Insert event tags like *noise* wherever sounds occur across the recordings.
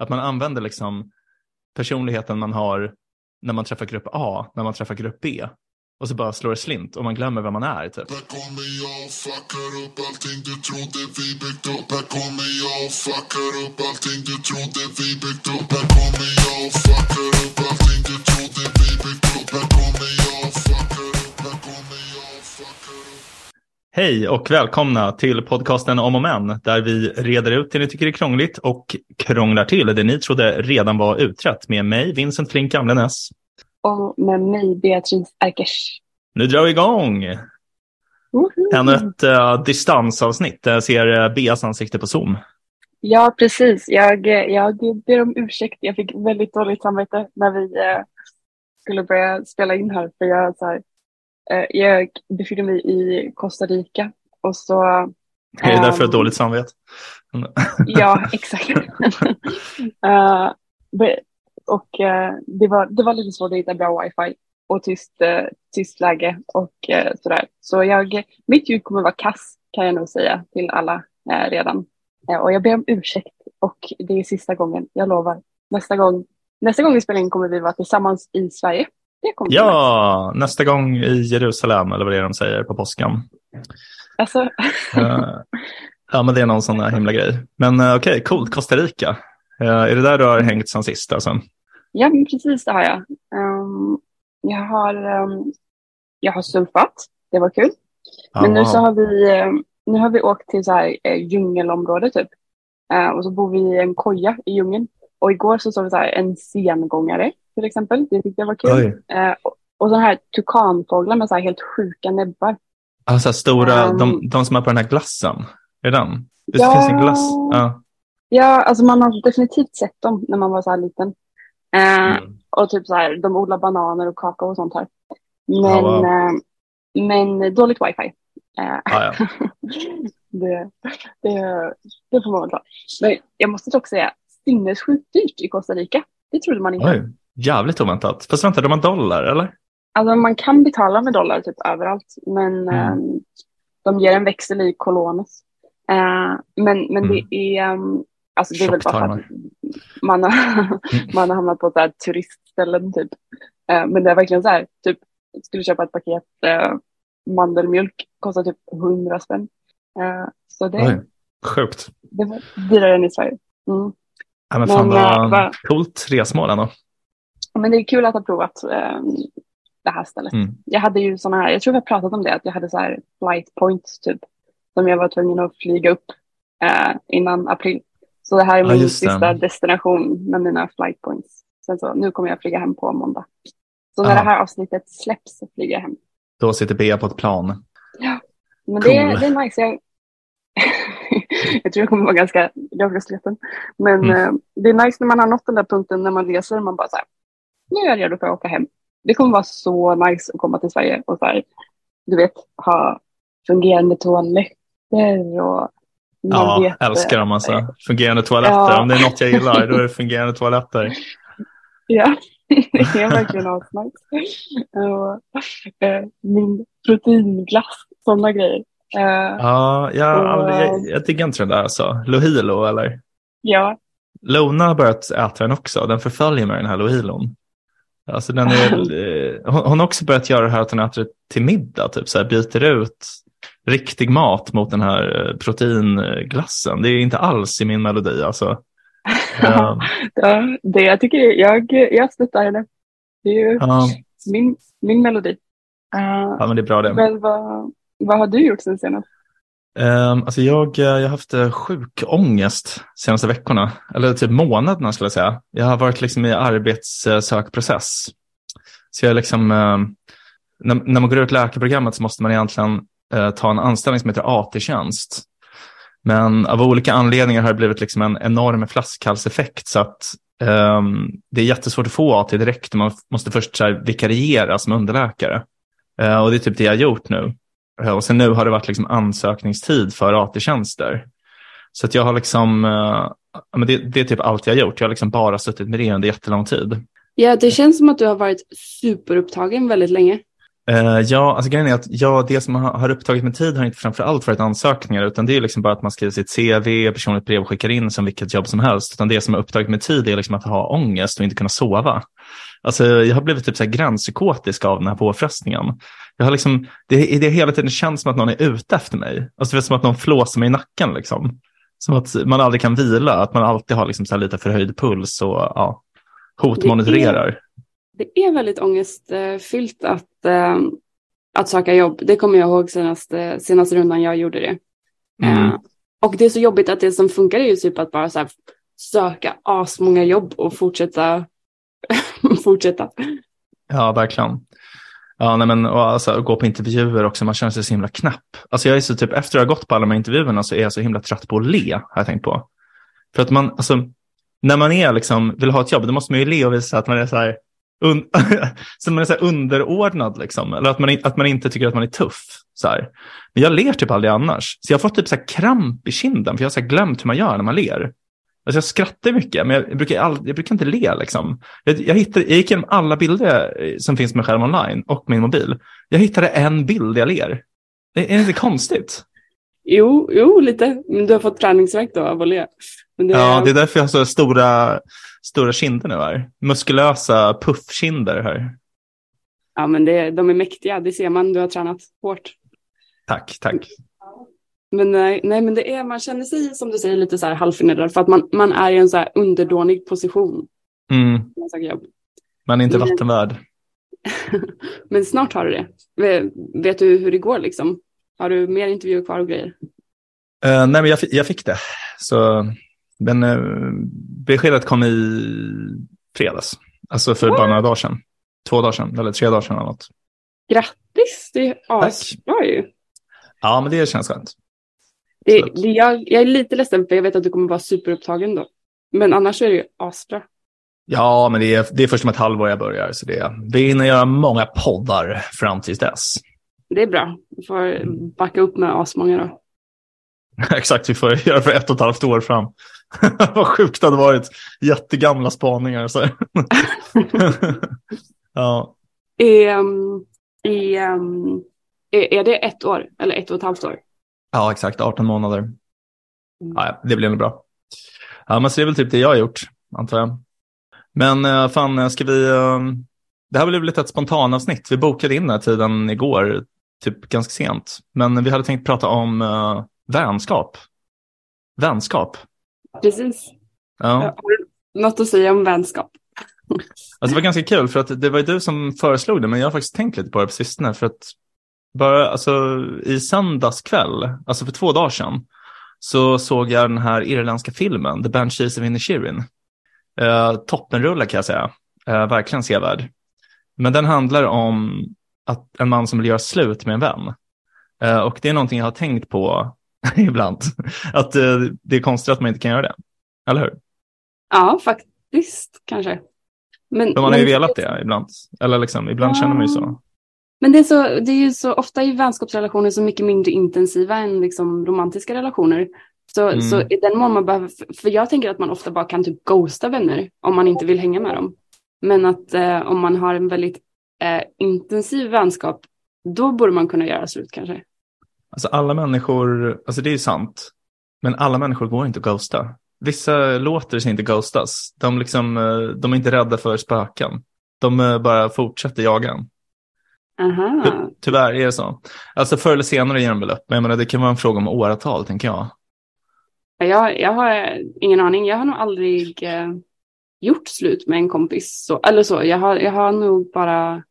Att man använder liksom personligheten man har när man träffar grupp A, när man träffar grupp B. Och så bara slår det slint och man glömmer vem man är typ. Här kommer jag och fuckar upp allting du trodde vi byggt upp Här kommer jag och fuckar upp allting du trodde vi byggt upp Här kommer jag och fuckar upp Hej och välkomna till podcasten Om och Men där vi reder ut det ni tycker är krångligt och krånglar till det ni trodde redan var utrett med mig, Vincent Flink Gamlenäs. Och med mig, Beatrice Erkers. Nu drar vi igång! Woho! Ännu ett uh, distansavsnitt jag ser uh, Beas ansikte på Zoom. Ja, precis. Jag, jag ber om ursäkt. Jag fick väldigt dåligt samvete när vi eh, skulle börja spela in här. För jag, så här, eh, jag befinner mig i Costa Rica och så... Det är därför jag har ehm, dåligt samvete. *laughs* Ja, exakt. *laughs* Eh, be- och eh, det, var, det var lite svårt att hitta bra wifi och tyst, uh, tyst läge och eh, sådär. Så jag, mitt ljud kommer vara kass kan jag nog säga till alla eh, redan. Eh, och jag ber om ursäkt och det är sista gången, jag lovar. Nästa gång, nästa gång vi spelar in kommer vi vara tillsammans i Sverige. Ja, nästa gång i Jerusalem eller vad det är de säger på påsken. Alltså, Eh, ja, men det är någon sån här himla grej. Men uh, okej, coolt. Costa Rica. Eh, är det där du har hängt sen sist? Alltså? ja, precis det har jag. Ehm, jag, har ehm, jag har surfat, det var kul. Men nu så har vi, eh, nu har vi åkt till så här eh, djungelområde typ. Eh, och så bor vi i en koja i djungeln. Och igår så såg vi så här en sengångare till exempel. Det tyckte jag var kul. Eh, och, och så här tukanfåglar med så här helt sjuka näbbar. Alltså stora, Ehm. de, de som är på den här glassen. Är det den? Det Ja. finns en glass. Ja. Ja, alltså man har definitivt sett dem när man var så här liten. Eh, Mm. Och typ så här, de odlar bananer och kakao och sånt här. Men, Ja, wow. eh, men dåligt wifi. Ja, ja. *laughs* det, det, det får man väl ta. Men jag måste dock säga, sinnessjukt dyrt i Costa Rica. Det trodde man inte. Oj, jävligt oväntat. Fast vänta, de har dollar eller? Alltså man kan betala med dollar typ överallt. Men Mm. eh, de ger en växel i colones. Eh, men men Mm. det är, um, alltså det är väl bara för att man har, *laughs* man har hamnat på så här turistställen typ. Eh, men det är verkligen så här, typ, skulle köpa ett paket eh, mandelmjölk, kostar typ 100 spänn. Så det, Oj, sjukt. det var dyrare än i Sverige. Mm. Ja, men fan Men, vad vad- coolt resmål ändå. Men det är kul att ha provat eh, det här stället. Mm. Jag hade ju sådana här, jag tror vi har pratat om det, att jag hade så här flight points typ. Som jag var tvungen att flyga upp eh, innan april. Så det här är Ja, min det. sista destination med mina flight points. Sen så, nu kommer jag flyga hem på måndag. Så när Ja. det här avsnittet släpps så flyger jag hem. Då sitter Bea på ett plan. Men det, är, Cool. det är nice. Jag, *laughs* jag tror jag kommer vara ganska, sliten. Men Mm. eh, det är nice när man har nått den där punkten när man reser. Man bara så här, nu är jag redo för att åka hem. Det kommer vara så nice att komma till Sverige och så här, du vet, ha fungerande toaletter och man Ja, vet, älskar dem eh, alltså. Fungerande toaletter. Ja. Om det är något jag gillar, då är det fungerande toaletter. *laughs* Ja, det är verkligen asnice. Eh, min proteinglass, sådana grejer. Eh, Ja, jag, Och, eh, jag, jag diggar inte den där alltså. Lohilo eller? ja, Lona har börjat äta den också. Den förföljer mig den här Lohilon. Alltså den är, eh, hon, har också börjat göra det här att hon äter det till middag. Typ så här, byter ut riktig mat mot den här eh, proteinglassen. Det är inte alls i min melodi alltså. *laughs* Eh, ja, det jag tycker jag, jag stöttar henne. Det är ju ja, min, min melodi. Eh, ja, men det är bra det. men vad, vad har du gjort sen senast? Um, alltså jag, eh, jag har haft sjukångest sjuk ångest senaste veckorna, eller typ månaderna skulle jag säga. Jag har varit liksom i arbetssökprocess. Så jag liksom, um, när, när man går ut läkarprogrammet så måste man egentligen uh, ta en anställning som heter AT-tjänst. Men av olika anledningar har det blivit liksom en enorm flaskhalseffekt så att um, det är jättesvårt att få AT direkt. Man måste först så här, vikariera som underläkare. Uh, och det är typ det jag har gjort nu. Och sen nu har det varit liksom ansökningstid för AT-tjänster. Så att jag har liksom, eh, men det, det är typ allt jag har gjort. Jag har liksom bara suttit med det under jättelång tid. Ja, det känns som att du har varit superupptagen väldigt länge. Eh, ja, alltså grejen är att ja, det som har, har upptagit med tid har inte framför allt varit ansökningar, utan det är liksom bara att man skriver sitt CV, personligt brev och skickar in som vilket jobb som helst. Utan det som har upptagit med tid är liksom att ha ångest och inte kunna sova. Alltså, jag har blivit typ så här gränspsykotisk av den här påfrestningen. Jag har liksom, det, det hela tiden känns som att någon är ute efter mig. Alltså, det är som att någon flåsar mig i nacken. Liksom. Som att man aldrig kan vila, att man alltid har liksom så lite förhöjd puls och ja, hotmonitorerar. Det är väldigt ångestfyllt att, äh, att söka jobb. Det kommer jag ihåg senaste, senaste rundan jag gjorde det. Mm. Äh, och det är så jobbigt att det som funkar är ju typ att bara så här, söka asmånga jobb och fortsätta. *laughs* fortsätta. Ja, verkligen. Ja, nej, men och alltså, gå på intervjuer också, man känner sig så himla knapp. Alltså jag är så typ, efter att ha gått på alla de här intervjuerna så är jag så himla trött på att le, har jag tänkt på. För att man, alltså, när man är liksom, vill ha ett jobb, då måste man ju le och visa att man är så här, un, *laughs* så man är så underordnad, liksom. eller att man, att man inte tycker att man är tuff. Så här. Men jag ler typ aldrig annars. Så jag har fått typ så kramp i kinden, för jag har så glömt hur man gör när man ler. Alltså jag skrattar mycket, men jag brukar, all, jag brukar inte le. Liksom. Jag, jag, hittade, jag gick igenom alla bilder som finns med själv online och min mobil. Jag hittade en bild jag ler. Är det inte konstigt? Jo, jo, lite. Men du har fått träningsverk då av att le. Det... Ja, det är därför jag har så stora, stora kinder nu här. Muskulösa puffkinder här. Ja, men det, de är mäktiga. Det ser man. Du har tränat hårt. Tack, tack. Men nej, nej, men det är, man känner sig som du säger lite så här halvförnedrad för att man, man är i en så här underdånig position. Mm. Man är inte men, vattenvärd. *laughs* men snart har du det. Vet du hur det går liksom? Har du mer intervjuer kvar och grejer? Uh, nej, men jag, jag fick det. Så, men uh, beskedet kom i fredags. Alltså för What? bara några dagar sedan. Två dagar sedan, eller tre dagar sedan eller något. Grattis, det är asbra ju. Ja, men det känns skönt. Det, det, jag, jag är lite ledsen för jag vet att du kommer vara superupptagen då. Men annars är det ju asbra. Ja, men det är, det är först om ett halvår jag börjar. Så det, vi hinner göra många poddar fram tills dess. Det är bra. Du får backa upp med asmånga då. *laughs* Exakt, vi får göra för ett och ett halvt år fram. *laughs* Vad sjukt det hade varit. Jättegamla spaningar. Så. *laughs* ja. Är, är, är det ett år eller ett och ett halvt år? Ja, exakt. 18 månader. Mm. Ja, det blir nog bra. Ja, men så det är väl typ det jag har gjort, antar jag. Men uh, fan, eh, ska vi... Uh, det här blev lite ett spontanavsnitt. Vi bokade in den här tiden igår, typ ganska sent. Men vi hade tänkt prata om uh, vänskap. Vänskap. Precis. Ja. Något att säga om vänskap? Alltså det var ganska kul för att det var du som föreslog det, men jag har faktiskt tänkt lite på det på sistone. För att bara, alltså, I söndags kväll, alltså för två dagar sedan, så såg jag den här irländska filmen, The Banshees of Inisherin. Eh, toppenrulle kan jag säga, eh, verkligen sevärd. Men den handlar om att en man som vill göra slut med en vän. Eh, och det är någonting jag har tänkt på *laughs* ibland, att eh, det är konstigt att man inte kan göra det. Eller hur? Ja, faktiskt kanske. Men, man har ju velat det ibland, eller liksom, ibland ja. känner man ju så. Men det är, så, det är ju så ofta i vänskapsrelationer så mycket mindre intensiva än liksom romantiska relationer. Så, mm. så i den mån man behöver, för jag tänker att man ofta bara kan typ ghosta vänner om man inte vill hänga med dem. Men att eh, om man har en väldigt eh, intensiv vänskap, då borde man kunna göra slut kanske. Alltså alla människor, alltså det är ju sant, men alla människor går inte att ghosta. Vissa låter sig inte ghostas. De, liksom, eh, de är inte rädda för spöken. De eh, bara fortsätter jaga en. Aha. Ty tyvärr är det så. Alltså förr eller senare ger de väl upp, men jag menar, det kan vara en fråga om åratal, tänker jag. Jag, jag har ingen aning. Jag har nog aldrig eh, gjort slut med en kompis. Så, eller så, jag har, jag har nog bara...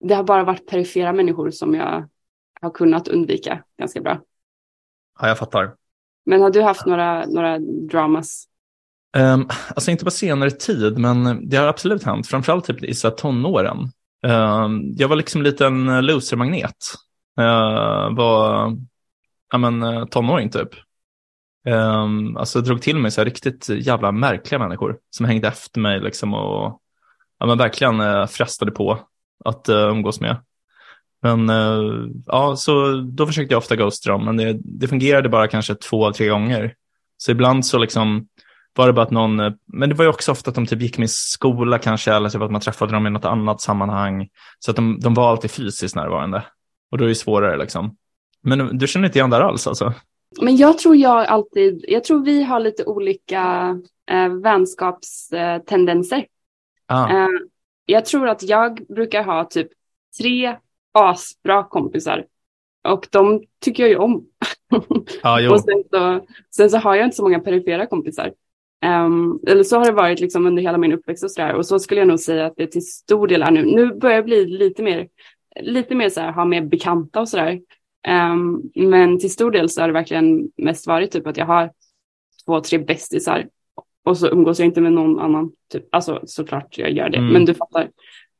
Det har bara varit perifera människor som jag har kunnat undvika ganska bra. Ja, jag fattar. Men har du haft några, några dramas? Um, alltså inte på senare tid, men det har absolut hänt. Framförallt typ i så tonåren. Ehm, jag var liksom en liten losermagnet. Uh, var ja, men, uh, tonåring typ. Um, alltså drog till mig så riktigt jävla märkliga människor som hängde efter mig liksom och ja, men verkligen uh, frestade på att uh, umgås med. Men uh, ja, så då försökte jag ofta ghosta dem, men det, det fungerade bara kanske två, tre gånger. Så ibland så liksom var det bara att någon, eh, men det var ju också ofta att de typ gick med skola kanske, eller typ att man träffade dem i något annat sammanhang. Så att de, de var alltid fysiskt närvarande. Och då är det svårare liksom. Men du känner inte igen där alls alltså? Men jag tror jag alltid, jag tror vi har lite olika eh, vänskapstendenser. Ah. Eh, jag tror att jag brukar ha typ tre asbra kompisar och de tycker jag ju om. Jo. och sen så, sen så har jag inte så många perifera kompisar. Ehm, eller så har det varit liksom under hela min uppväxt och sådär. Och så skulle jag nog säga att det till stor del är nu. Nu börjar jag bli lite mer, lite mer så här, ha mer bekanta och sådär. Ehm, men till stor del så har det verkligen mest varit typ att jag har två, tre bästisar. Och så umgås jag inte med någon annan. Typ. Alltså såklart jag gör det, Mm. men du fattar.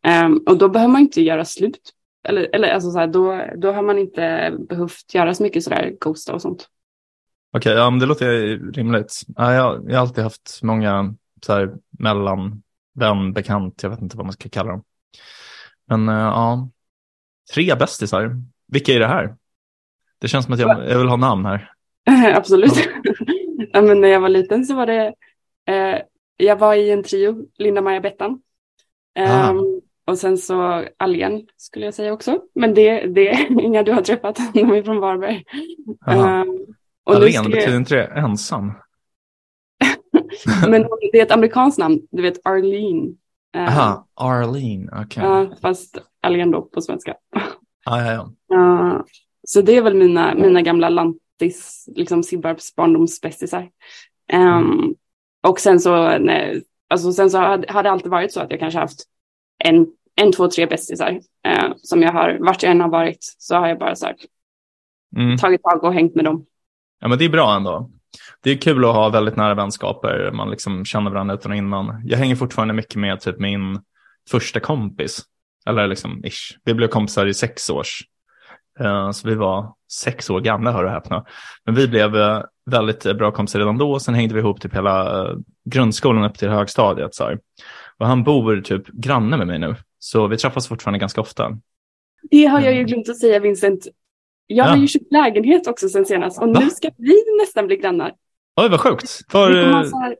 Ehm, och då behöver man inte göra slut. Eller, eller alltså så här, då, då har man inte behövt göra så mycket sådär ghosta och sånt. Okej, ja, men det låter rimligt. Ja, jag, jag har alltid haft många så här, mellan vän, bekant, jag vet inte vad man ska kalla dem. Men eh, ja, tre bästisar. Vilka är det här? Det känns som att jag, jag vill ha namn här. *laughs* Absolut. *laughs* ja, men när jag var liten så var det, eh, jag var i en trio, Linda, Maja, Bettan. Ah. Och sen så Algen skulle jag säga också. Men det, det är *laughs* inga du har träffat, de *laughs* är från Varberg. Aha. Ehm, och nu Alen, skulle betyder inte det ensam? *laughs* Men det är ett amerikanskt namn, du vet Arlene. Ehm, Aha, Arlene, okej. ja, fast Algen då på svenska. Ja, ja, ja. Ja, så det är väl mina, mina gamla lantis, liksom Sibbarps barndomsbästisar. Ehm, och sen så, nej, alltså sen så hade, hade det alltid varit så att jag kanske haft en, en två, tre bästisar eh, som jag har, vart jag än har varit, så har jag bara så här, Mm. tagit tag och hängt med dem. Ja, men det är bra ändå. Det är kul att ha väldigt nära vänskaper. Man liksom känner varandra utan och innan. Jag hänger fortfarande mycket med typ min första kompis. Eller liksom ish. Vi blev kompisar i sex års. Eh, Så vi var sex år gamla, hör och häpna. Men vi blev eh, väldigt bra kompisar redan då. Sen hängde vi ihop typ hela eh, grundskolan upp till högstadiet. Så här. Och han bor typ granne med mig nu. Så vi träffas fortfarande ganska ofta. Det har jag ju glömt att säga Vincent. Jag har Ja. ju köpt lägenhet också sen senast och Va? nu ska vi nästan bli grannar. Oj, vad sjukt. Var? Ha eh, här,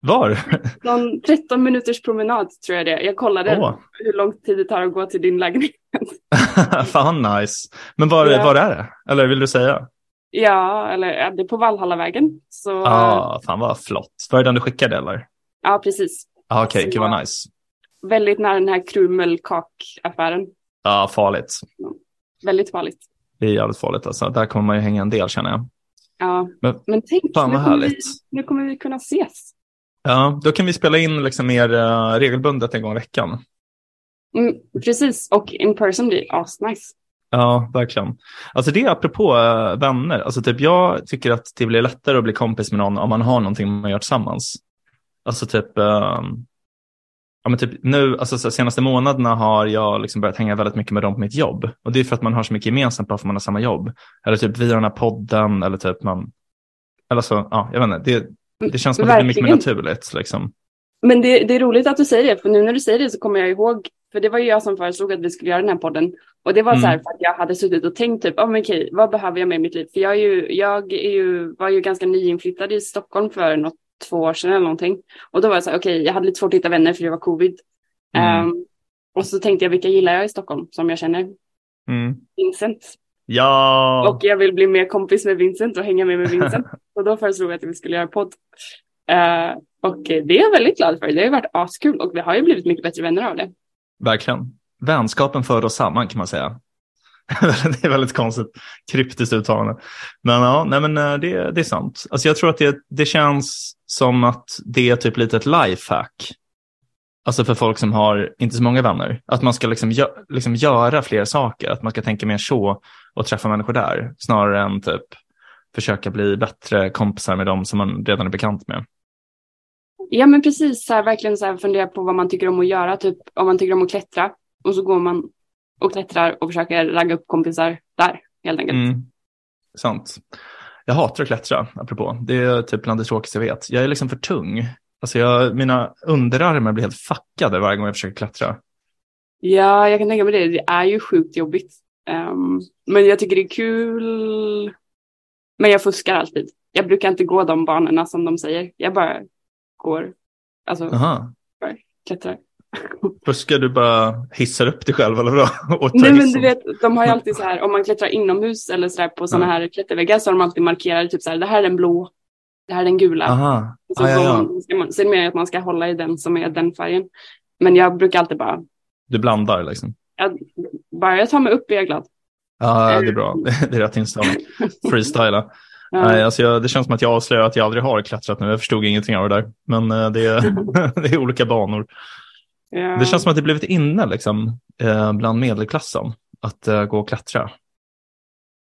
var? någon 13 minuters promenad tror jag det är. Jag kollade Åh. hur lång tid det tar att gå till din lägenhet. *laughs* Fan nice. Men var, Ja. var är det? Eller vill du säga? Ja, eller det är på Valhallavägen. Så ah, fan vad flott. Var det den du skickade eller? ja, precis. Ah, Okej, Så gud vad nice. Väldigt nära den här krumelkakaffären. Ja, farligt. Väldigt farligt. Det är jävligt farligt alltså. Där kommer man ju hänga en del känner jag. Ja, Men- men, tänk, Fan nu kommer, vi, nu kommer vi kunna ses. Ja, då kan vi spela in liksom mer uh, regelbundet en gång i veckan. Mm, precis, och in person blir asnice. Ja, verkligen. Alltså det är apropå eh, vänner. Alltså typ jag tycker att det blir lättare att bli kompis med någon om man har någonting man gör tillsammans. Alltså typ, ehm, ja men typ nu, alltså så senaste månaderna har jag liksom börjat hänga väldigt mycket med dem på mitt jobb. Och det är för att man har så mycket gemensamt bara för att man har samma jobb. Eller typ via den här podden eller typ man, eller så, ja, jag vet inte. Det, det känns som att det blir mycket mer naturligt liksom. Men det, det är roligt att du säger det, för nu när du säger det så kommer jag ihåg, för det var ju jag som föreslog att vi skulle göra den här podden. Och det var så här Mm. för att jag hade suttit och tänkt typ, oh, men okej, vad behöver jag med i mitt liv? För jag, är ju, jag är ju, var ju ganska nyinflyttad i Stockholm för något, två år sedan eller någonting. Och då var jag så här, okej, jag hade lite svårt att hitta vänner för det var covid. Mm. Ehm, och så tänkte jag, vilka gillar jag i Stockholm som jag känner? Mm. Vincent. Ja, Och jag vill bli mer kompis med Vincent och hänga med med Vincent. *laughs* och då föreslog jag att vi skulle göra podd. Eh, och det är jag väldigt glad för. Det har ju varit askul och vi har ju blivit mycket bättre vänner av det. verkligen. Vänskapen för oss samman kan man säga. *laughs* det är väldigt konstigt, kryptiskt uttalande. Men ja, nej men eh, det, det är sant. Alltså jag tror att det, det känns som att det är typ lite ett lifehack. Alltså för folk som har inte så många vänner. Att man ska liksom, gö liksom göra fler saker. Att man ska tänka mer så och träffa människor där. Snarare än typ försöka bli bättre kompisar med dem som man redan är bekant med. Ja men precis, så här, verkligen så här, fundera på vad man tycker om att göra. Typ om man tycker om att klättra och så går man och klättrar och försöker ragga upp kompisar där helt enkelt. Mm. Sant. Jag hatar att klättra, apropå. Det är typ bland det tråkigaste jag vet. Jag är liksom för tung. Alltså jag, mina underarmar blir helt fuckade varje gång jag försöker klättra. Ja, jag kan tänka mig det. Det är ju sjukt jobbigt. Ehm, men jag tycker det är kul. Men jag fuskar alltid. Jag brukar inte gå de banorna som de säger. Jag bara går, alltså Aha. klättrar. Fuskar du bara hissar upp dig själv eller vadå? *laughs* Nej men du vet, de har ju alltid så här, om man klättrar inomhus eller så där på sådana här klätterväggar så har de alltid markerat typ så här, det här är den blå, det här är den gula. Aha. Så Ah, ja, ja. Är det mer att man ska hålla i den som är den färgen. Men jag brukar alltid bara, Du blandar liksom. jag, bara jag tar mig upp är jag glad. Ja, det är bra. *laughs* Det är rätt inställning. *laughs* Freestyla. Nej, alltså jag, det känns som att jag avslöjar att jag aldrig har klättrat nu. Jag förstod ingenting av det där. Men eh, det är, det är olika banor. Det känns som att det blivit inne liksom, eh, bland medelklassen att eh, gå och klättra.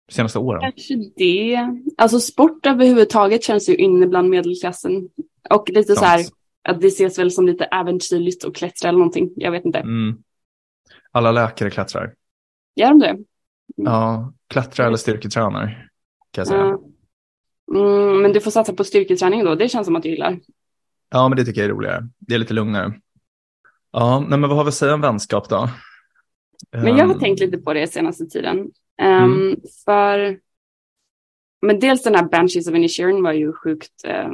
De senaste åren. Kanske det. Alltså sport överhuvudtaget känns ju inne bland medelklassen. Och lite så här, att det ses väl som lite äventyrligt att klättra eller någonting. Jag vet inte. Mm. Alla läkare klättrar. Gör de det? Ja, klättrar eller styrketränar. Kan jag säga. Mm, men du får satsa på styrketräning då. Det känns som att du gillar. Ja, men det tycker jag är roligare. Det är lite lugnare. Ja, nej, men vad har vi att säga om vänskap då? Men jag har Ehm, tänkt lite på det senaste tiden. Ehm, För men dels den här Banshees of Inisherin var ju sjukt. eh,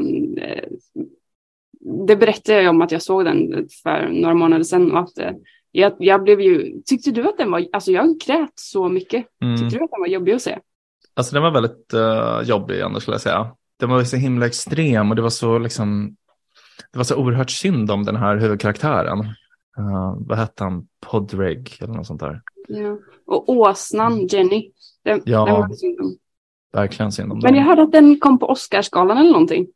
det berättade jag om att jag såg den för några månader sedan och att eh, jag, jag blev ju, tyckte du att den var, alltså jag grät så mycket. Mm. Tyckte du att den var jobbig att se? Alltså den var väldigt uh, jobbig ändå skulle jag säga. Den var så himla extrem och det var så liksom, det var så oerhört synd om den här huvudkaraktären. Uh, vad hette han? Podreg eller något sånt där. Ja. Och åsnan Jenny. Den, Ja. den var synd om. Verkligen synd om Men den. jag hörde att den kom på Oscarsgalan eller någonting.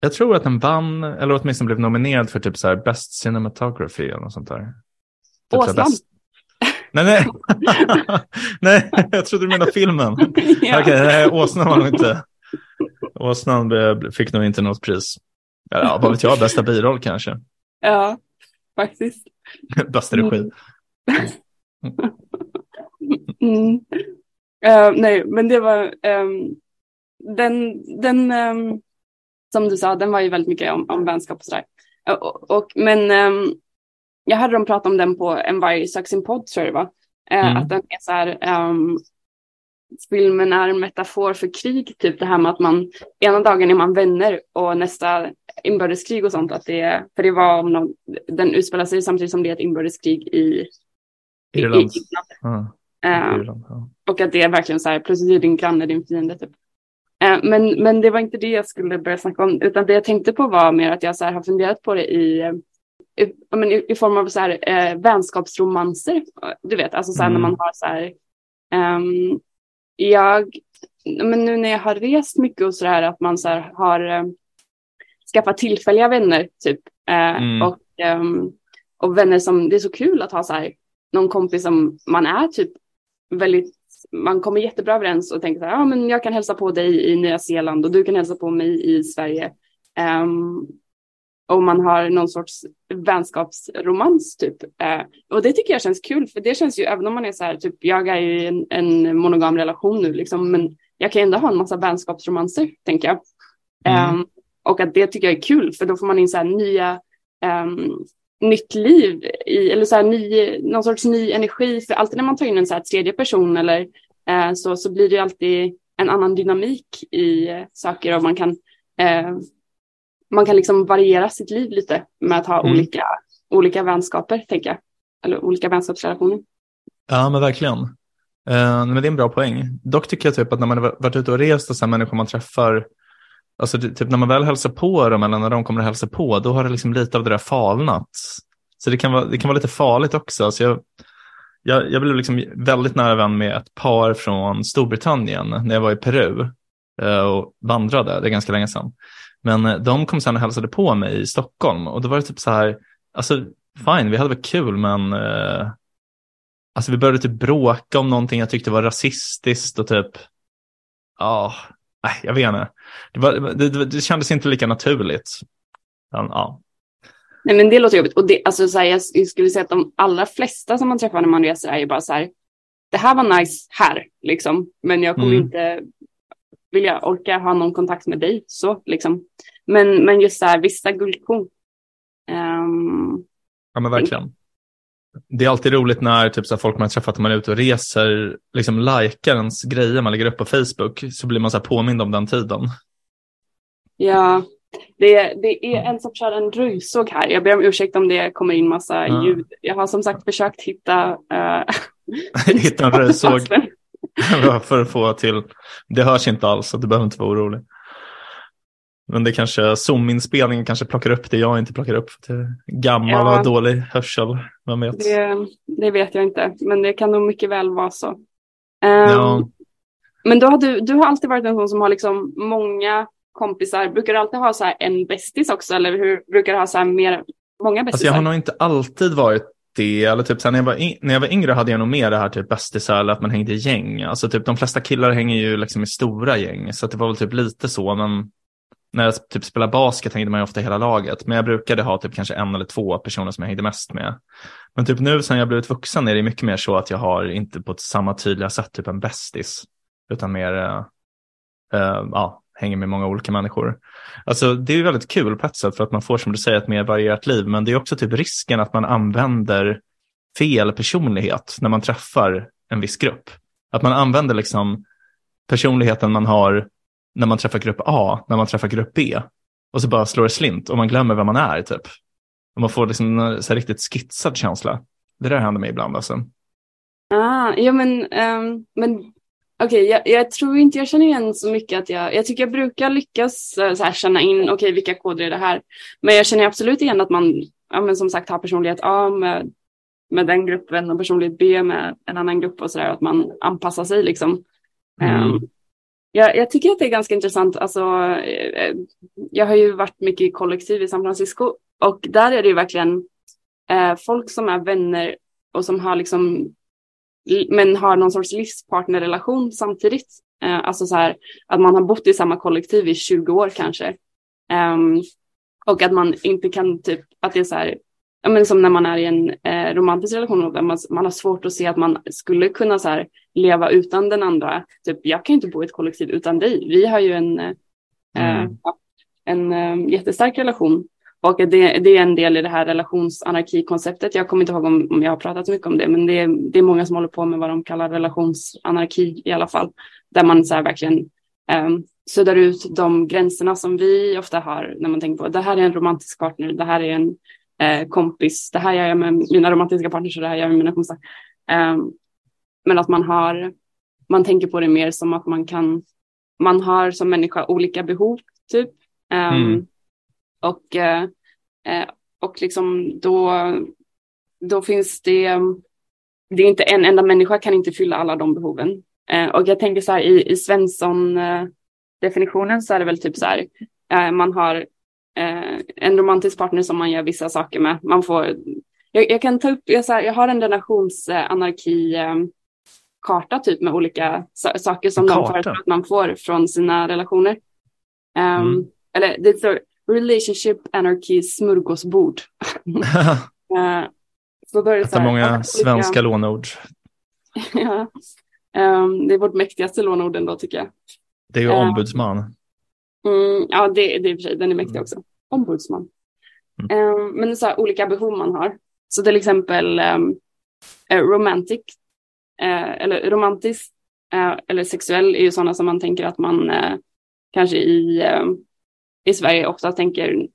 Jag tror att den vann, eller åtminstone blev nominerad för typ så här Best Cinematography eller något sånt där. Typ Åsnan? Nej, nej. *laughs* nej, jag trodde du menade filmen. *laughs* Ja. Okej, nej, åsnan var nog inte. Åsnan fick nog inte något pris. Ja, vad vet jag, bästa biroll kanske. ja, *laughs* faktiskt. Bästa regi. Mm. Eh, nej, men det var ehm, den, den ehm, som du sa, den var ju väldigt mycket om, om vänskap och sådär. Eh, och, men ehm, jag hörde dem prata om den på En varg söker sin podd tror jag det var. Eh, Mm. Att den är så här, filmen är en metafor för krig, typ det här med att man ena dagen är man vänner och nästa inbördeskrig och sånt. Att det, är- för det var om någon, den utspelar sig samtidigt som det är ett inbördeskrig i, i, i Irland. Irland. Eh, Irland. Ja. och att det är verkligen så här, plötsligt är din granne din fiende. Typ. Eh, men, men det var inte det jag skulle börja snacka om, utan det jag tänkte på var mer att jag så här, har funderat på det i, i, i, i form av så här, eh, vänskapsromanser. Du vet, alltså så här, Mm. när man har så här, ehm, jag, men nu när jag har rest mycket och så där, att man så här, har eh, skaffat tillfälliga vänner, typ. Eh, Mm. och, ehm, och vänner som, det är så kul att ha så här, någon kompis som man är typ väldigt, man kommer jättebra överens och tänker så här, ja men jag kan hälsa på dig i Nya Zeeland och du kan hälsa på mig i Sverige. Ehm, och man har någon sorts vänskapsromans typ. Eh, och det tycker jag känns kul, för det känns ju, även om man är så här, typ, jag är ju i en, en monogam relation nu liksom, men jag kan ändå ha en massa vänskapsromanser, tänker jag. Mm. Ehm, och att det tycker jag är kul, för då får man in så här nya, ehm, nytt liv i, eller så här ny, någon sorts ny energi. För alltid när man tar in en så här tredje person eller eh, så, så blir det ju alltid en annan dynamik i eh, saker och man kan, eh, man kan liksom variera sitt liv lite med att ha Mm. olika, olika vänskaper, tänker jag. Eller olika vänskapsrelationer. Ja, men verkligen. Eh, men det är en bra poäng. Dock tycker jag typ att när man har varit ute och rest och här människor man träffar, alltså typ när man väl hälsar på dem eller när de kommer att hälsa på, då har det liksom lite av det där falnat. Så det kan vara, det kan vara lite farligt också. Så jag, jag, jag blev liksom väldigt nära vän med ett par från Storbritannien när jag var i Peru och vandrade, det är ganska länge sedan. Men eh, de kom sen och hälsade på mig i Stockholm och då var det typ så här, alltså fine, vi hade väl kul men eh, Alltså vi började typ bråka om någonting jag tyckte var rasistiskt och typ, ja, nej, jag vet inte. Det, var, det, det, kändes inte lika naturligt. Men, ja. Nej men det låter jobbigt. Och det, alltså, så här, jag skulle säga att de allra flesta som man träffar när man reser är ju bara så här, det här var nice här, liksom. Men jag kommer Mm. inte vilja orka ha någon kontakt med dig, så liksom. Men, men just så här, vissa guldkorn. Ehm, ja, men verkligen. Det är alltid roligt när typ, så här, folk man har träffat när man är ute och reser liksom likar ens grejer man lägger upp på Facebook så blir man så här, påmind om den tiden. ja, Det, det är en som kör en röjsåg här. Jag ber om ursäkt om det kommer in massa Ja. ljud. Jag har som sagt försökt hitta... Uh, *laughs* Hitta en röjsåg *laughs* *laughs* för att få till. Det hörs inte alls, så du behöver inte vara orolig. Men det kanske, Zoom-inspelningen kanske plockar upp det jag inte plockar upp. Det är gammal Ja. och dålig hörsel, vem vet. Det, det vet jag inte, men det kan nog mycket väl vara så. Um, Ja. Men då har du, du har alltid varit en sån som har liksom många kompisar. Brukar du alltid ha så här en bästis också eller hur brukar du ha så här mer, många Alltså bästisar? jag har nog inte alltid varit det, eller typ när, jag var in, när jag var yngre hade jag nog mer det här typ bästisar eller att man hängde i gäng. Alltså typ de flesta killar hänger ju liksom i stora gäng, så att det var väl typ lite så, men när jag typ spelade basket hängde man ju ofta hela laget, men jag brukade ha typ kanske en eller två personer som jag hängde mest med. Men typ nu sen jag blivit vuxen är det mycket mer så att jag har inte på ett samma tydliga sätt typ en bästis, utan mer, eh, eh, ja, hänger med många olika människor. Alltså det är ju väldigt kul på ett sätt för att man får som du säger ett mer varierat liv, men det är också typ risken att man använder fel personlighet när man träffar en viss grupp. Att man använder liksom personligheten man har när man träffar grupp A, när man träffar grupp B. Och så bara slår det slint och man glömmer vem man är typ. Och man får liksom en så här riktigt skitsad känsla. Det där händer mig ibland alltså. Ah, ja men, um, men okej, jag, jag tror inte jag känner igen så mycket att jag, jag tycker jag brukar lyckas eh, så här, känna in, okej vilka koder är det här? Men jag känner absolut igen att man, ja men som sagt har personlighet A med, med den gruppen och personlighet B med en annan grupp och sådär, att man anpassar sig liksom. Mm. Ehm, jag, jag tycker att det är ganska intressant, alltså eh, jag har ju varit mycket i kollektiv i San Francisco och där är det ju verkligen eh, folk som är vänner och som har liksom men har någon sorts livspartnerrelation samtidigt. Eh, alltså så här att man har bott i samma kollektiv i 20 år kanske. Ehm, och att man inte kan typ, att det är så här, ja men som när man är i en eh, romantisk relation man, man har svårt att se att man skulle kunna så här leva utan den andra. Typ, jag kan inte bo i ett kollektiv utan dig. Vi har ju en, eh, Mm. en eh, jättestark relation. Och det, det är en del i det här relationsanarkikonceptet. Jag kommer inte ihåg om, om jag har pratat så mycket om det, men det är, det är många som håller på med vad de kallar relationsanarki i alla fall. Där man så här verkligen um, suddar ut de gränserna som vi ofta har när man tänker på det här är en romantisk partner, det här är en uh, kompis, det här gör jag med mina romantiska partners och det här gör jag med mina kompisar. Um, men att man har, man tänker på det mer som att man kan, man har som människa olika behov typ. Um, Mm. Och, eh, eh, och liksom då, då finns det, det är inte en enda människa kan inte fylla alla de behoven. Eh, och jag tänker så här i, i Svensson eh, definitionen så är det väl typ så här, man har en romantisk partner som man gör vissa saker med. Man får, jag, jag kan ta upp, jag, så här, jag har en relationsanarki karta typ med olika sa- saker som En de karta? föreslår att man får från sina relationer. Ehm, Mm. Eller det relationship anarchy smörgåsbord. Uh, *laughs* så då är det, så Ett av här, många olika- svenska lånord. *laughs* ja. Ehm, det är vårt mäktigaste lånord ändå tycker jag. Det är ju Ja. ombudsman. Mm, ja, det, det är i och för sig, den är mäktig Mm. också. Ombudsman. Mm. Ehm, men det är så här, olika behov man har. Så till exempel um, romantic, eh, eller romantisk eh, eller sexuell är ju sådana som man tänker att man eh, kanske i, eh, i Sverige ofta tänker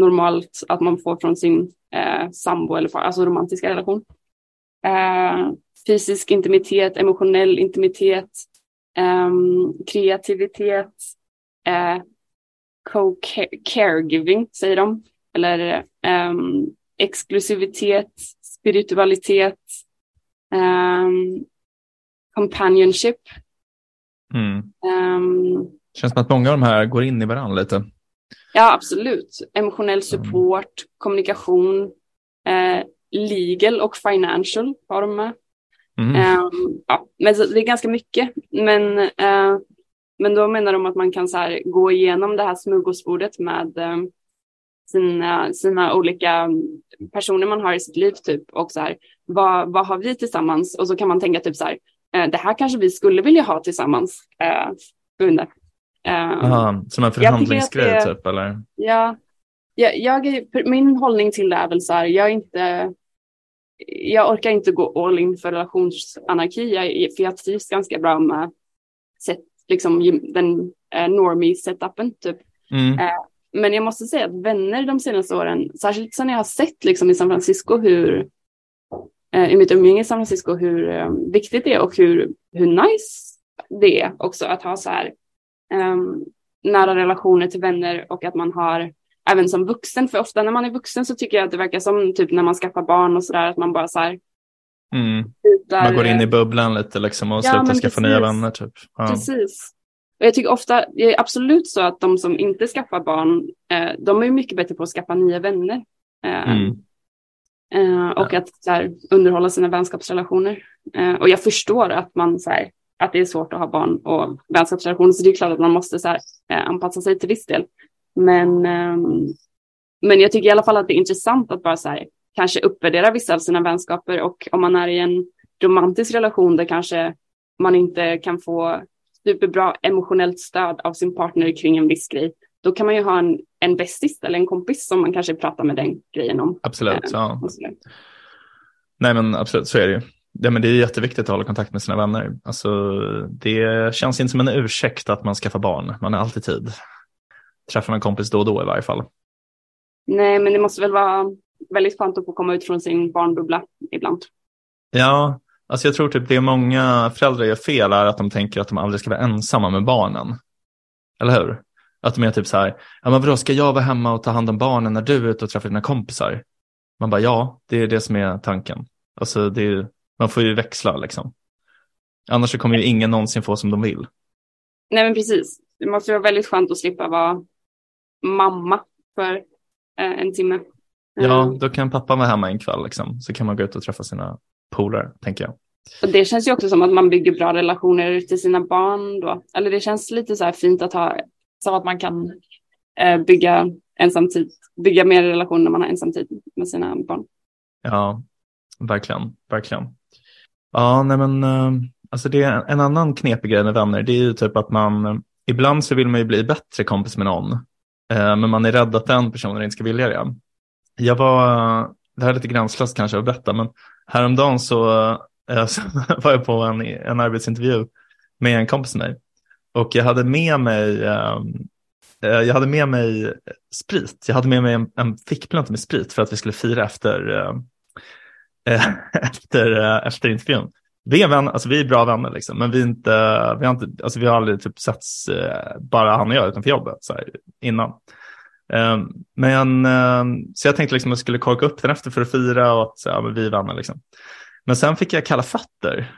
normalt att man får från sin eh, sambo eller far, alltså romantiska relation. Eh, fysisk intimitet, emotionell intimitet, ehm, kreativitet, eh, co-caregiving säger de. Eller ehm, exklusivitet, spiritualitet, ehm, companionship. Mm. ehm, Känns som att många av de här går in i varandra lite. Ja, absolut. Emotionell support, kommunikation, eh, legal och financial har de med. Mm. Ehm, ja, men det är ganska mycket. Men, eh, men då menar de att man kan så här, gå igenom det här smörgåsbordet med eh, sina, sina olika personer man har i sitt liv typ och så här, vad, vad har vi tillsammans? Och så kan man tänka typ så här, eh, det här kanske vi skulle vilja ha tillsammans. Eh, under. Aha, som en förhandlingsgrej typ, eller? Ja, jag, jag, är- min hållning till det är väl så här, jag är inte, jag orkar inte gå all in för relationsanarki, jag, för jag trivs ganska bra med set, liksom, den eh, normie setupen typ. Mm. men jag måste säga att vänner de senaste åren, särskilt sen jag har sett liksom i San Francisco hur, eh, i mitt umgänge i San Francisco, hur eh, viktigt det är och hur, hur nice det är också att ha så här um, nära relationer till vänner och att man har även som vuxen, för ofta när man är vuxen så tycker jag att det verkar som typ när man skaffar barn och sådär att man bara så här Mm. Man går in i bubblan lite liksom och Ja, slutar skaffa nya vänner typ. Ja. Precis. Och jag tycker ofta, det är absolut så att de som inte skaffar barn, eh, de är mycket bättre på att skaffa nya vänner. Eh, Mm. eh, och Ja. att så här, underhålla sina vänskapsrelationer. Eh, och jag förstår att man så här, att det är svårt att ha barn och vänskapsrelationer, så det är klart att man måste så här, eh, anpassa sig till viss del. Men, ehm, men jag tycker i alla fall att det är intressant att bara så här, kanske uppvärdera vissa av sina vänskaper och om man är i en romantisk relation där kanske man inte kan få superbra emotionellt stöd av sin partner kring en viss grej, då kan man ju ha en, en bästis eller en kompis som man kanske pratar med den grejen om. Absolut. Eh, Ja. Nej men absolut, så är det ju. Ja, men det är jätteviktigt att hålla kontakt med sina vänner. Alltså, det känns inte som en ursäkt att man skaffar barn. Man har alltid tid. Träffar en kompis då och då i varje fall. Nej, men det måste väl vara väldigt skönt att få komma ut från sin barnbubbla ibland. Ja, alltså jag tror typ det många föräldrar gör fel är att de tänker att de aldrig ska vara ensamma med barnen. Eller hur? Att de är typ så här, ja men vadå, ska jag vara hemma och ta hand om barnen när du är ute och träffar dina kompisar? Man bara, ja, det är det som är tanken. Alltså det är, man får ju växla liksom. Annars så kommer ju ingen någonsin få som de vill. Nej, men precis. Det måste vara väldigt skönt att slippa vara mamma för eh, en timme. Ja, Eh, då kan pappa vara hemma en kväll liksom. Så kan man gå ut och träffa sina polare, tänker jag. Och det känns ju också som att man bygger bra relationer till sina barn då. Eller det känns lite så här fint att ha, så att man kan eh, bygga ensamtid, bygga mer relationer när man har ensamtid med sina barn. Ja, verkligen, verkligen. Ja, nej men eh, alltså det är en annan knepig grej med vänner. Det är ju typ att man, ibland så vill man ju bli bättre kompis med någon. Eh, men man är rädd att den personen inte ska vilja det. Jag var, det här är lite gränslöst kanske att berätta, men häromdagen så, eh, *laughs* så var jag på en, en arbetsintervju med en kompis med mig. Och jag hade med mig, jag hade med mig sprit. Jag hade med mig en, en fickplanta med sprit för att vi skulle fira efter, Eh, *laughs* efter, eh, efter intervjun. Vi är, vän, alltså vi är bra vänner, liksom, men vi, inte, vi, har inte, alltså vi har aldrig typ setts, eh, bara han och jag utanför jobbet så här, innan. Ehm, men, ehm, så jag tänkte liksom att jag skulle korka upp den efter för att fira och att så, ja, men vi är vänner. Liksom. Men sen fick jag kalla fötter.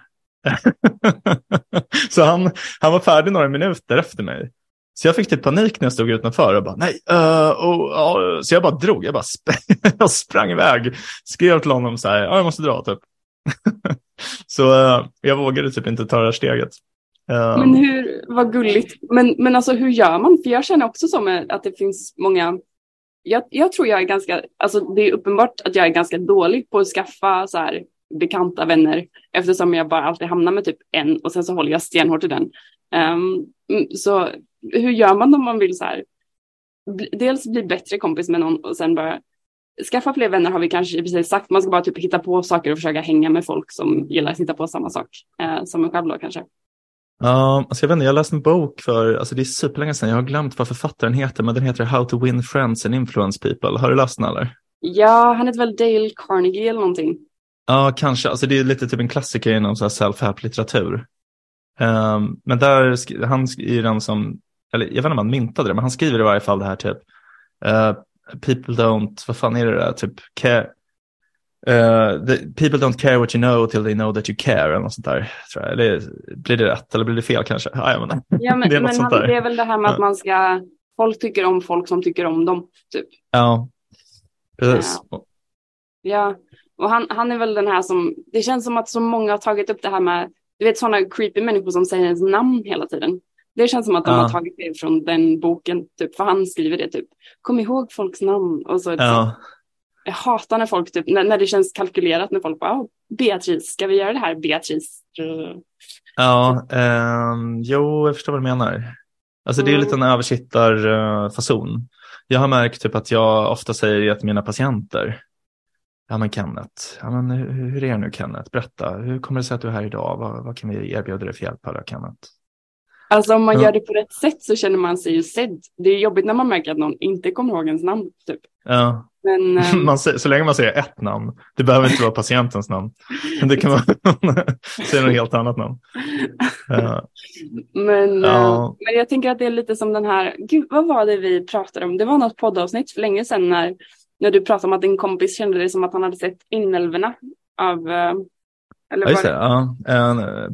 *laughs* så han, han var färdig några minuter efter mig. Så jag fick typ panik när jag stod utanför och bara nej. Uh, och, uh. så jag bara drog, jag bara sprang, *laughs* jag sprang iväg. Skrev till honom så här, ja, jag måste dra typ. *laughs* så uh, jag vågade typ inte ta det här steget. Eh, men hur, vad gulligt. Men, men alltså hur gör man? För jag känner också som att det finns många, jag, jag tror jag är ganska, alltså det är uppenbart att jag är ganska dålig på att skaffa så här bekanta vänner eftersom jag bara alltid hamnar med typ en och sen så håller jag stenhårt i den. Um, så hur gör man om man vill så här, dels bli bättre kompis med någon och sen bara skaffa fler vänner har vi kanske precis sagt. Man ska bara typ hitta på saker och försöka hänga med folk som gillar att hitta på samma sak eh, som en själv då kanske. Ja, alltså jag vet inte, jag läste en bok för, alltså det är superlänge sedan, jag har glömt vad författaren heter, men den heter How to win friends and influence people. Har du läst den eller? Ja, han heter väl Dale Carnegie eller någonting. Ja, kanske. Alltså det är lite typ en klassiker inom så här self-help-litteratur. Ehm, men där, han är ju den som, eller jag vet inte om han myntade det, men han skriver i varje fall det här typ, eh, people don't, vad fan är det där, typ, care, eh, the, people don't care what you know till they know that you care, eller något sånt där. Tror jag. Eller, blir det rätt eller blir det fel kanske? Ah, jag menar. Ja, men, *laughs* Det är men sånt han, där. det är väl det här med att Ja. man ska, folk tycker om folk som tycker om dem, typ. Ja, precis. Ja, och han, han är väl den här som, det känns som att så många har tagit upp det här med, du vet sådana creepy människor som säger ens namn hela tiden. Det känns som att de Ja. har tagit det från den boken, typ, för han skriver det typ, kom ihåg folks namn. Och så, Ja. Jag hatar när folk, typ, när, när det känns kalkylerat, när folk bara, "Åh, Beatrice, ska vi göra det här, Beatrice? Mm. Ja, ehm, jo, jag förstår vad du menar. Alltså det är Mm. lite en översittarfason. Jag har märkt typ att jag ofta säger till mina patienter. Ja men Kenneth, ja, men hur, hur är det nu Kenneth? Berätta, hur kommer det sig att du är här idag? Vad, vad kan vi erbjuda dig för hjälp här Kenneth? Alltså om man Ja. gör det på rätt sätt så känner man sig ju sedd. Det är jobbigt när man märker att någon inte kommer ihåg ens namn. Typ. Ja. Men *laughs* eh, Man så länge man säger ett namn, det behöver inte vara patientens namn. Det kan vara *laughs* *laughs* säga något helt annat namn. Ja. Men, Ja. eh, men jag tänker att det är lite som den här, gud vad var det vi pratade om? Det var något poddavsnitt för länge sedan när, när du pratade om att din kompis kände det som att han hade sett inälvorna av, eh, eller Ja, just det. Ja,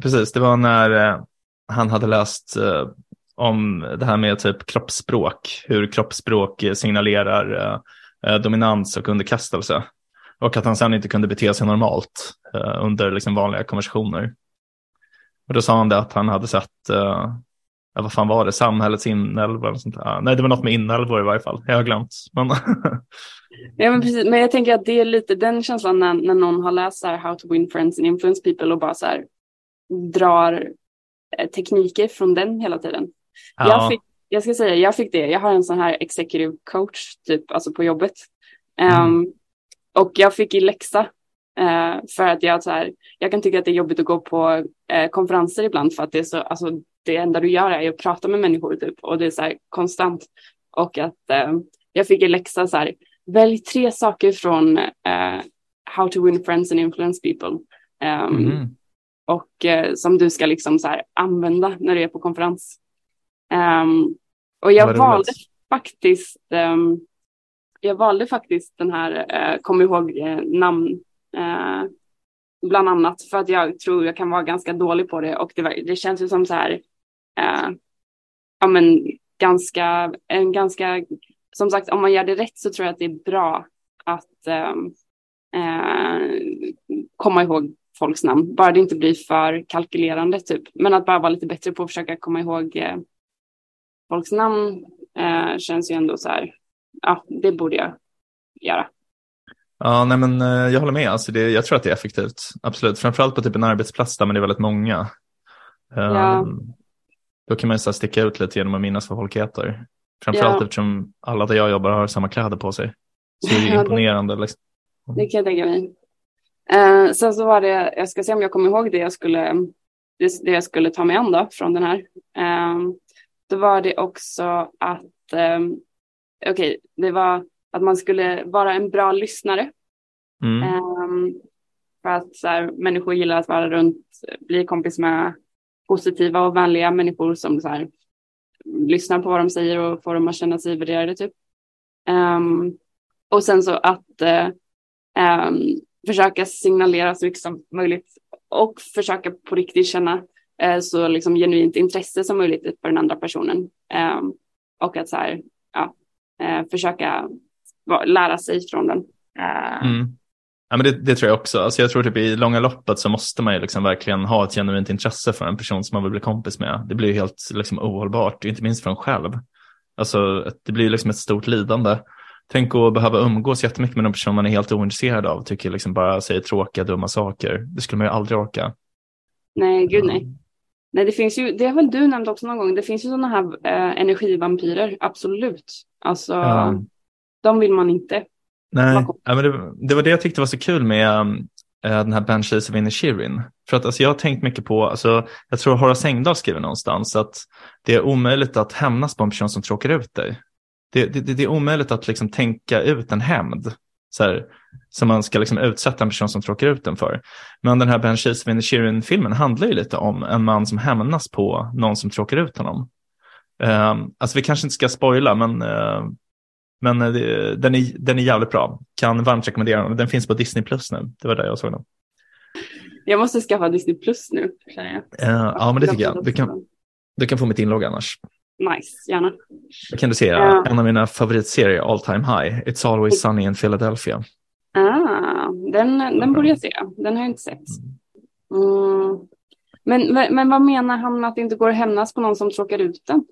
precis. Det var när eh, han hade läst eh, om det här med typ kroppsspråk, hur kroppsspråk signalerar eh, eh, dominans och underkastelse. Och att han sen inte kunde bete sig normalt eh, under liksom vanliga konversationer. Och då sa han det att han hade sett, eh, ja, vad fan var det, samhällets inälvor eller sånt där. Ja, Nej, det var något med inälvor i varje fall. Jag har glömt. Men *laughs* Ja, men precis. Men jag tänker att det är lite den känslan när, när någon har läst så här, How to win friends and influence people och bara så här, drar tekniker från den hela tiden. ja, Jag, fick, jag ska säga, jag fick det. Jag har en sån här executive coach typ, alltså på jobbet. Mm. Ehm, och jag fick i läxa eh, för att jag, så här, jag kan tycka att det är jobbigt att gå på eh, konferenser ibland för att det är så, alltså det enda du gör är att prata med människor typ och det är så här konstant. Och att eh, jag fick i läxa så här, välj tre saker från eh, How to win friends and influence people. Ehm, Mhm. Och eh, som du ska liksom så här använda när du är på konferens. Ehm, och jag valde faktiskt ehm, jag valde faktiskt den här eh, kom ihåg eh, namn eh, bland annat för att jag tror jag kan vara ganska dålig på det och det, var, det känns ju som så här eh, ja men ganska en ganska som sagt om man gör det rätt så tror jag att det är bra att ehm, eh, komma ihåg folks namn. Bara det inte blir för kalkylerande typ. Men att bara vara lite bättre på att försöka komma ihåg eh, folks namn eh, känns ju ändå så här. Ja, det borde jag göra. Ja, nej men eh, jag håller med. Alltså det, jag tror att det är effektivt. Absolut. Framförallt på typ en arbetsplats där det är väldigt många. Ja. Då kan man ju så sticka ut lite genom att minnas vad folk heter. Framförallt Ja. eftersom alla där jag jobbar har samma kläder på sig. Så det är *laughs* imponerande. Liksom. Det kan jag tänka mig. Eh, sen så var det, jag ska se om jag kommer ihåg det jag skulle, det, det jag skulle ta mig an då från den här. Eh, då var det också att, eh, okej, det var att man skulle vara en bra lyssnare. Mm. Ehm, för att så här, människor gillar att vara runt, bli kompis med positiva och vänliga människor som så här, lyssnar på vad de säger och får dem att känna sig värderade typ. Ehm, och sen så att eh, ehm, försöka signalera så mycket som möjligt och försöka på riktigt känna eh, så liksom genuint intresse som möjligt för den andra personen. Eh, och att så här, ja, eh, försöka va- lära sig från den. Eh, Mm. Ja, men det, det tror jag också. Alltså jag tror typ i långa loppet så måste man ju liksom verkligen ha ett genuint intresse för en person som man vill bli kompis med. Det blir ju helt liksom ohållbart, inte minst för en själv. Alltså det blir ju liksom ett stort lidande. Tänk att behöva umgås jättemycket med en person man är helt ointresserad av, tycker liksom bara säger tråkiga, dumma saker. Det skulle man ju aldrig orka. Nej, gud nej. Nej, det finns ju, det har väl du nämnt också någon gång, det finns ju sådana här eh, energivampyrer, absolut. Alltså, Ja. de vill man inte. Nej, ja, men det, det var det jag tyckte var så kul med um, eh, den här Banshees of Inisherin. För att alltså, jag har tänkt mycket på, alltså, jag tror Horace Engdahl skriver någonstans att det är omöjligt att hämnas på en person som tråkar ut dig. Det, det, det är omöjligt att liksom tänka ut en hämnd så här, som man ska liksom utsätta en person som tråkar ut den för. Men den här Banshees of Inisherin-filmen handlar ju lite om en man som hämnas på någon som tråkar ut honom. Um, alltså vi kanske inte ska spoila, men eh, men det- den är, den är jävligt bra. Kan varmt rekommendera den. Den finns på Disney Plus nu. Det var där jag såg den. Jag måste skaffa Disney Plus nu, känner jag. Eh, ja, men det tycker jag. Du kan, du kan få mitt inlogg annars. Nice, gärna. Då kan du se Ja. en av mina favoritserier, All Time High. It's Always Sunny in Philadelphia. Ah, den, den borde jag se. Den har jag inte sett. Mm. Men, men, men vad menar han med att det inte går att hämnas på någon som tråkar ut den?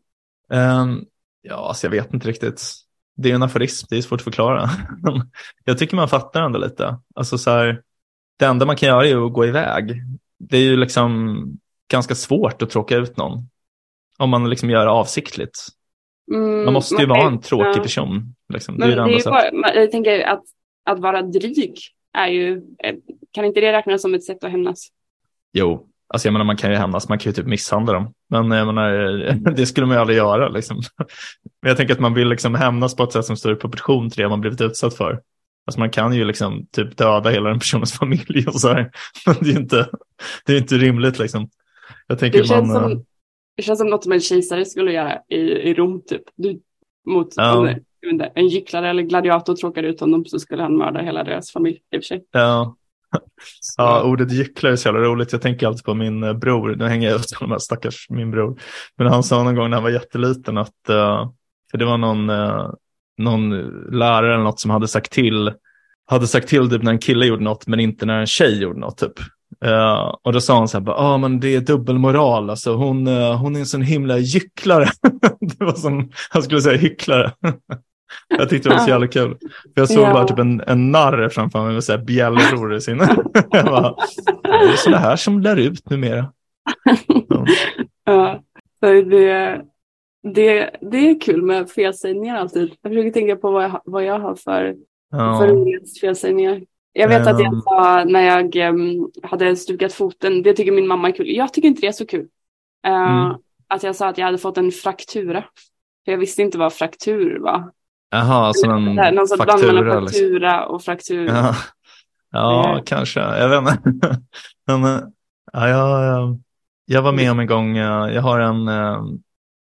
Ehm, ja, alltså jag vet inte riktigt. Det är en aforism, det är svårt att förklara. *laughs* jag tycker man fattar ändå lite. Alltså så här, det enda man kan göra är att gå iväg. Det är ju liksom ganska svårt att tråka ut någon. Om man liksom gör det avsiktligt. Mm, Man måste ju man vara en tråkig ja. person. Liksom. Det Men är ju det det är ju bara, man- jag tänker att, att vara dryg är ju, eh, kan inte det räknas som ett sätt att hämnas? Jo, Alltså jag menar man kan ju hämnas, man kan ju typ misshandla dem. Men jag menar, *laughs* det skulle man ju aldrig göra liksom. Men jag tänker att man vill liksom hämnas på ett sätt som står i proportion till det man blivit utsatt för. Alltså man kan ju liksom typ döda hela den personens *laughs* familj och så här. Men det är inte, det är inte rimligt liksom. Jag tänker Det känns, man, eh, som, det känns som något som en kejsare skulle göra i, i Rom typ. Du, mot vet inte, en gycklare eller gladiator tråkade ut honom så skulle han mörda hela deras familj i och för sig. ja, *laughs* Ja, ordet gycklar är så jävla roligt. Jag tänker alltid på min eh, bror. Nu hänger jag ut honom här, stackars min bror. Men han sa någon gång när han var jätteliten att, eh, för det var någon, eh, någon lärare eller något som hade sagt till, hade sagt till typ när en kille gjorde något men inte när en tjej gjorde något typ. Eh, och då sa han så här, ja ah, men det är dubbelmoral, alltså hon, eh, hon är en sån himla gycklare. *laughs* det var som, han skulle säga hycklare. *laughs* Jag tyckte det var så jävla kul. För jag såg Ja. bara typ en, en narr framför mig med så här bjällror i sin. *laughs* jag bara, det är så det här som lär ut numera. Ja. Det, det, det är kul med felsägningar alltid. Jag försöker tänka på vad jag, vad jag har för, för Ja. roliga felsägningar. Jag vet att jag Ehm. sa när jag em, hade stukat foten, det tycker min mamma är kul. Jag tycker inte det är så kul. Eh, Mm. Att jag sa att jag hade fått en fraktura. För jag visste inte vad fraktur var. Jaha, alltså någon Det här, Någon sorts bland mellan faktura. Liksom. faktura och fraktur. Ja, ja Eh. kanske. Jag vet inte. *laughs* Men, eh, ja, jag, eh, jag var med om en gång, jag har en,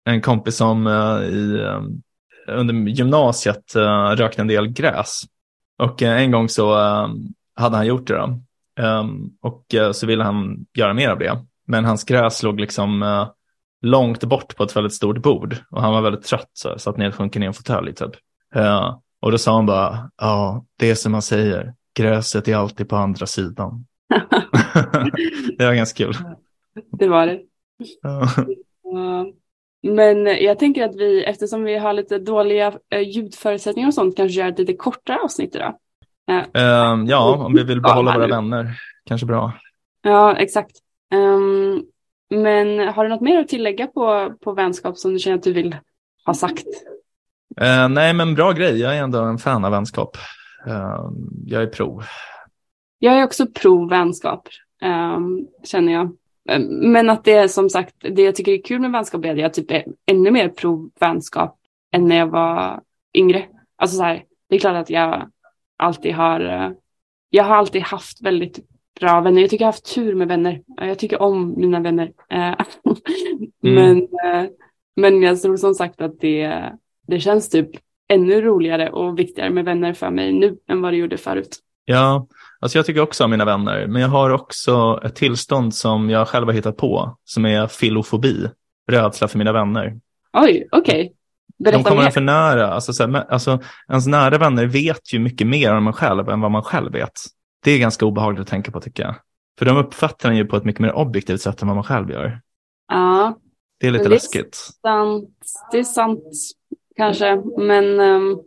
en kompis som i, under gymnasiet rökte en del gräs. Och eh, en gång så eh, hade han gjort det då. Ehm, Och eh, så ville han göra mer av det. Men hans gräs låg liksom eh, långt bort på ett väldigt stort bord. Och han var väldigt trött så här, satt nedsjunken i en fåtölj typ. Och då sa han bara, ja, det är som man säger, gräset är alltid på andra sidan. *laughs* *laughs* det var ganska kul. Det var det. Men jag tänker att vi, eftersom vi har lite dåliga eh, ljudförutsättningar och sånt, kanske gör ett lite kortare avsnitt idag. Ehm, ja, om vi vill behålla våra vänner, kanske bra. Ja, exakt. Ehm, men har du något mer att tillägga på, på vänskap som du känner att du vill ha sagt? Eh, nej, men bra grej. Jag är ändå en fan av vänskap. Ehm, jag är pro. Jag är också pro vänskap, ehm, känner jag. Ehm, Men att det är som sagt, det jag tycker är kul med vänskap är att jag typ är ännu mer pro vänskap än när jag var yngre. Alltså så här, det är klart att jag alltid har, eh, jag har alltid haft väldigt bra vänner. Jag tycker jag har haft tur med vänner. Jag tycker om mina vänner. Eh, *laughs* Men, eh, men jag tror som sagt att det, det känns typ ännu roligare och viktigare med vänner för mig nu än vad det gjorde förut. Ja, alltså jag tycker också om mina vänner, men jag har också ett tillstånd som jag själv har hittat på, som är filofobi, rädsla för mina vänner. Oj, okej. De Berätta kommer mer. en för nära. Alltså, så här, alltså, ens nära vänner vet ju mycket mer om en själv än vad man själv vet. Det är ganska obehagligt att tänka på tycker jag. För de uppfattar en ju på ett mycket mer objektivt sätt än vad man själv gör. Ja, Det är lite det- läskigt. sant. Det är sant kanske. Men, ehm,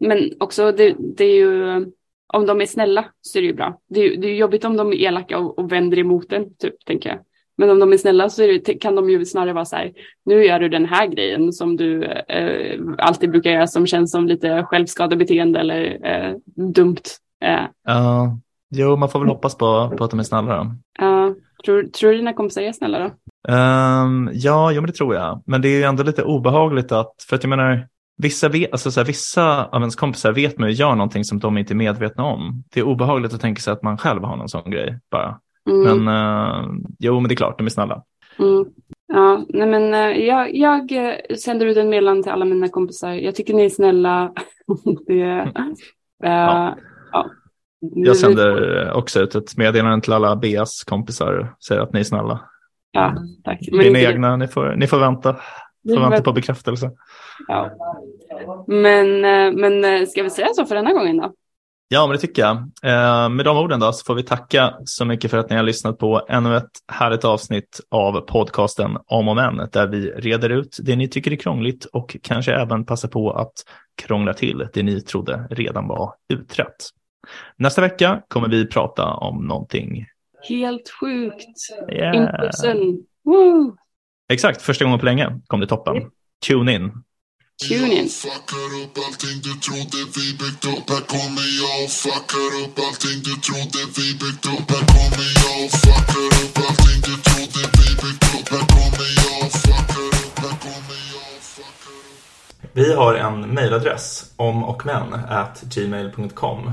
men också det, det är ju, om de är snälla så är det ju bra. Det är, det är jobbigt om de är elaka och, och vänder emot en, typ, tänker jag. Men om de är snälla så är det, kan de ju snarare vara så här, nu gör du den här grejen som du eh, alltid brukar göra som känns som lite självskadebeteende eller eh, dumt. Eh, Ja, jo, man får väl hoppas på, på att de är snälla då. ja. tror, tror du dina kompisar är snälla då? Ehm, ja, jo, men det tror jag. Men det är ju ändå lite obehagligt att, för att jag menar, vissa, vet, alltså så här, vissa av ens kompisar vet man ju gör någonting som de inte är medvetna om. Det är obehagligt att tänka sig att man själv har någon sån grej bara. Mm. Men eh, jo, men det är klart, de är snälla. Mm. Ja, nej men eh, jag, jag eh, sänder ut en meddelande till alla mina kompisar. Jag tycker ni är snälla. *laughs* det, eh, Ja. ja. Jag sänder också ut ett meddelande till alla Beas kompisar säger att ni är snälla. Ja, tack. Men inte- egna, ni får, ni får vänta. Får vänta på bekräftelse. Ja. Men, eh, men eh, ska vi säga så för denna gången då? Ja, men det tycker jag. Eh, med de orden då så får vi tacka så mycket för att ni har lyssnat på ännu ett härligt avsnitt av podcasten Om och Men, där vi reder ut det ni tycker är krångligt och kanske även passar på att krångla till det ni trodde redan var utrett. Nästa vecka kommer vi prata om någonting. Helt sjukt. Yeah. Impulsen. Woo! Exakt, första gången på länge kom det toppen. Mm. Tune in. Tune in. Vi har en mejladress, om och men, at gmail.com